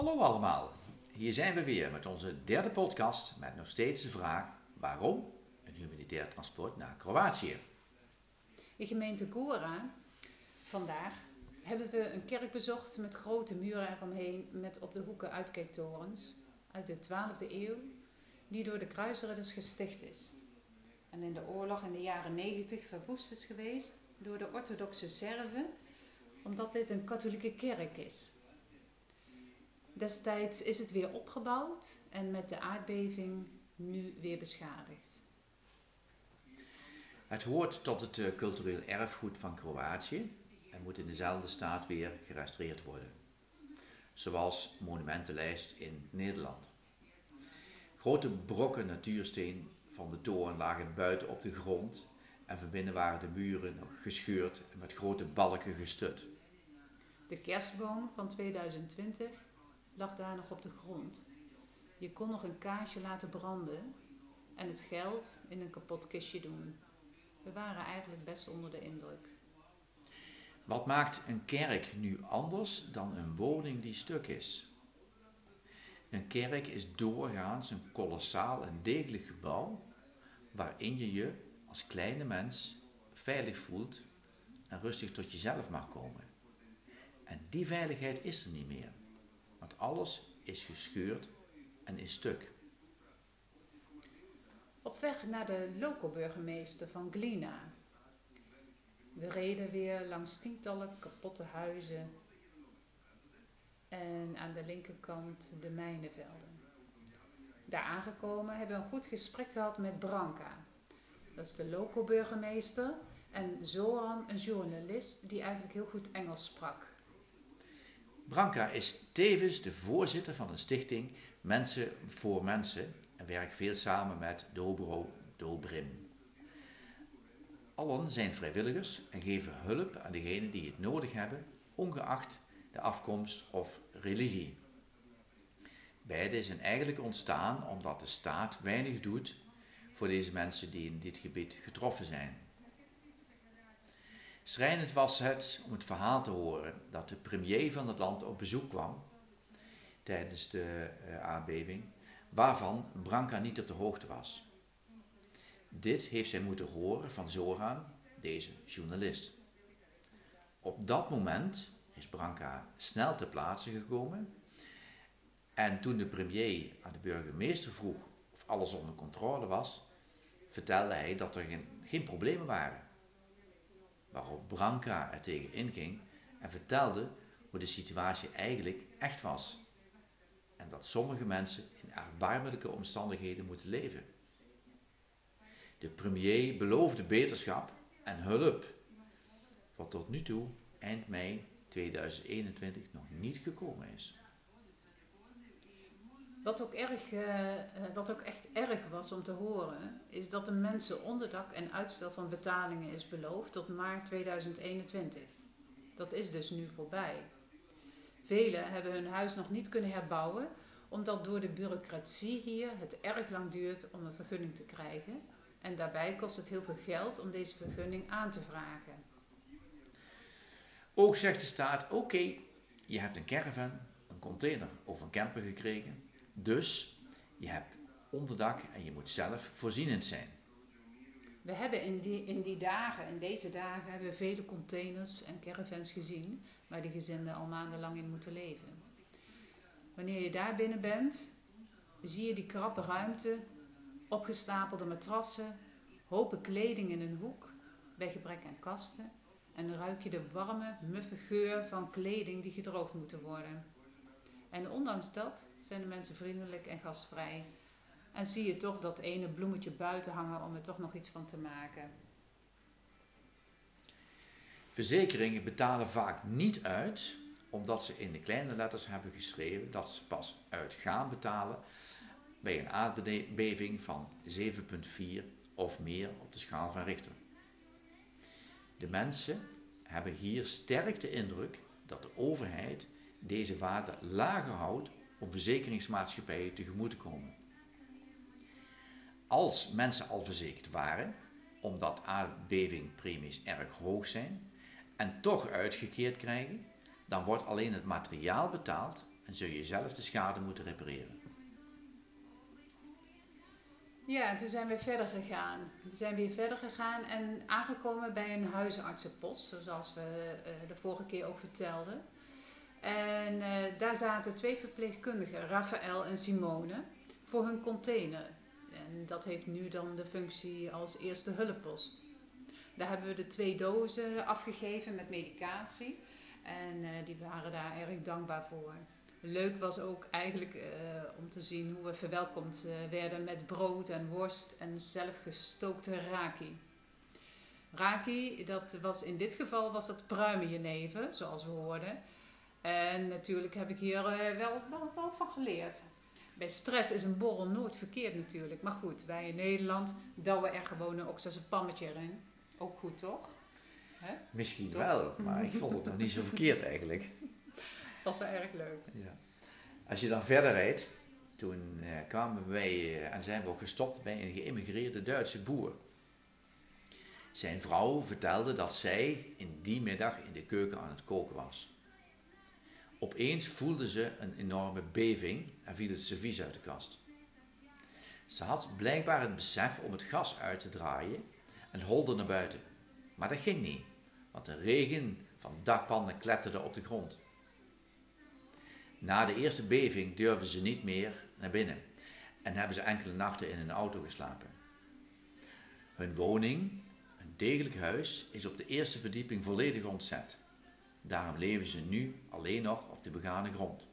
Hallo allemaal, hier zijn we weer met onze derde podcast met nog steeds de vraag waarom een humanitair transport naar Kroatië? In gemeente Gora, vandaag, hebben we een kerk bezocht met grote muren eromheen met op de hoeken uitkijktorens uit de 12e eeuw, die door de kruisridders gesticht is. En in de oorlog in de jaren 90 verwoest is geweest door de orthodoxe Serven, omdat dit een katholieke kerk is. Destijds is het weer opgebouwd en met de aardbeving nu weer beschadigd. Het hoort tot het eh, cultureel erfgoed van Kroatië en moet in dezelfde staat weer gerestaureerd worden. Zoals monumentenlijst in Nederland. Grote brokken natuursteen van de toren lagen buiten op de grond en van binnen waren de muren nog gescheurd en met grote balken gestut. De kerstboom van 2020 lag daar nog op de grond. Je kon nog een kaarsje laten branden en het geld in een kapot kistje doen. We waren eigenlijk best onder de indruk. Wat maakt een kerk nu anders dan een woning die stuk is? Een kerk is doorgaans een kolossaal en degelijk gebouw waarin je je als kleine mens veilig voelt en rustig tot jezelf mag komen. En die veiligheid is er niet meer, alles is gescheurd en in stuk. Op weg naar de loco-burgemeester van Glina. We reden weer langs tientallen kapotte huizen en aan de linkerkant de mijnenvelden. Daar aangekomen hebben we een goed gesprek gehad met Branka. Dat is de loco-burgemeester en Zoran, een journalist die eigenlijk heel goed Engels sprak. Branka is tevens de voorzitter van de stichting Mensen voor Mensen en werkt veel samen met Dobro Dobrim. Allen zijn vrijwilligers en geven hulp aan degenen die het nodig hebben, ongeacht de afkomst of religie. Beide zijn eigenlijk ontstaan omdat de staat weinig doet voor deze mensen die in dit gebied getroffen zijn. Schrijnend was het om het verhaal te horen dat de premier van het land op bezoek kwam tijdens de uh, aardbeving, waarvan Branka niet op de hoogte was. Dit heeft zij moeten horen van Zoran, deze journalist. Op dat moment is Branka snel ter plaatse gekomen en toen de premier aan de burgemeester vroeg of alles onder controle was, vertelde hij dat er geen, geen problemen waren. Waarop Branka er tegen inging en vertelde hoe de situatie eigenlijk echt was. En dat sommige mensen in erbarmelijke omstandigheden moeten leven. De premier beloofde beterschap en hulp, wat tot nu toe, eind mei 2021, nog niet gekomen is. Wat ook, erg, uh, wat ook echt erg was om te horen, is dat de mensen onderdak en uitstel van betalingen is beloofd tot maart 2021. Dat is dus nu voorbij. Velen hebben hun huis nog niet kunnen herbouwen, omdat door de bureaucratie hier het erg lang duurt om een vergunning te krijgen. En daarbij kost het heel veel geld om deze vergunning aan te vragen. Ook zegt de staat: oké, je hebt een caravan, een container of een camper gekregen. Dus je hebt onderdak en je moet zelf voorzienend zijn. We hebben in die, in die dagen, in deze dagen, hebben we vele containers en caravans gezien waar die gezinnen al maandenlang in moeten leven. Wanneer je daar binnen bent, zie je die krappe ruimte, opgestapelde matrassen, hopen kleding in een hoek, bij gebrek aan kasten, en ruik je de warme, muffe geur van kleding die gedroogd moeten worden. En ondanks dat zijn de mensen vriendelijk en gastvrij. En zie je toch dat ene bloemetje buiten hangen om er toch nog iets van te maken. Verzekeringen betalen vaak niet uit, omdat ze in de kleine letters hebben geschreven dat ze pas uit gaan betalen bij een aardbeving van 7,4 of meer op de schaal van Richter. De mensen hebben hier sterk de indruk dat de overheid deze waarde lager houdt om verzekeringsmaatschappijen tegemoet te komen. Als mensen al verzekerd waren, omdat aardbevingpremies erg hoog zijn, en toch uitgekeerd krijgen, dan wordt alleen het materiaal betaald en zul je zelf de schade moeten repareren. Ja, en toen zijn we verder gegaan. We zijn weer verder gegaan en aangekomen bij een huisartsenpost, zoals we uh, de vorige keer ook vertelden. En uh, daar zaten twee verpleegkundigen, Raphaël en Simone, voor hun container. En dat heeft nu dan de functie als eerste hulppost. Daar hebben we de twee dozen afgegeven met medicatie. En uh, die waren daar erg dankbaar voor. Leuk was ook eigenlijk uh, om te zien hoe we verwelkomd werden met brood en worst en zelfgestookte raki. Raki, dat was in dit geval was dat pruimenjenever, zoals we hoorden. En natuurlijk heb ik hier uh, wel, wel, wel van geleerd. Bij stress is een borrel nooit verkeerd natuurlijk. Maar goed, wij in Nederland douwen er gewoon een pammetje in. Ook goed, toch? Hè? Misschien toch? wel, maar ik vond het nog niet zo verkeerd eigenlijk. Dat was wel erg leuk. Ja. Als je dan verder rijdt, toen eh, kwamen wij eh, en zijn we ook gestopt bij een geïmmigreerde Duitse boer. Zijn vrouw vertelde dat zij in die middag in de keuken aan het koken was. Opeens voelde ze een enorme beving en viel het servies uit de kast. Ze had blijkbaar het besef om het gas uit te draaien en holde naar buiten. Maar dat ging niet, want de regen van dakpannen kletterde op de grond. Na de eerste beving durfden ze niet meer naar binnen en hebben ze enkele nachten in een auto geslapen. Hun woning, een degelijk huis, is op de eerste verdieping volledig ontzet. Daarom leven ze nu alleen nog op de begane grond.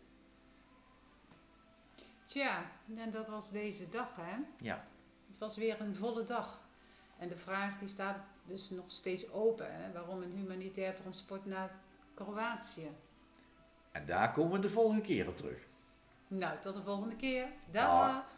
Tja, en dat was deze dag, hè? Ja. Het was weer een volle dag. En de vraag die staat dus nog steeds open. Hè? Waarom een humanitair transport naar Kroatië? En daar komen we de volgende keer op terug. Nou, tot de volgende keer. Dag.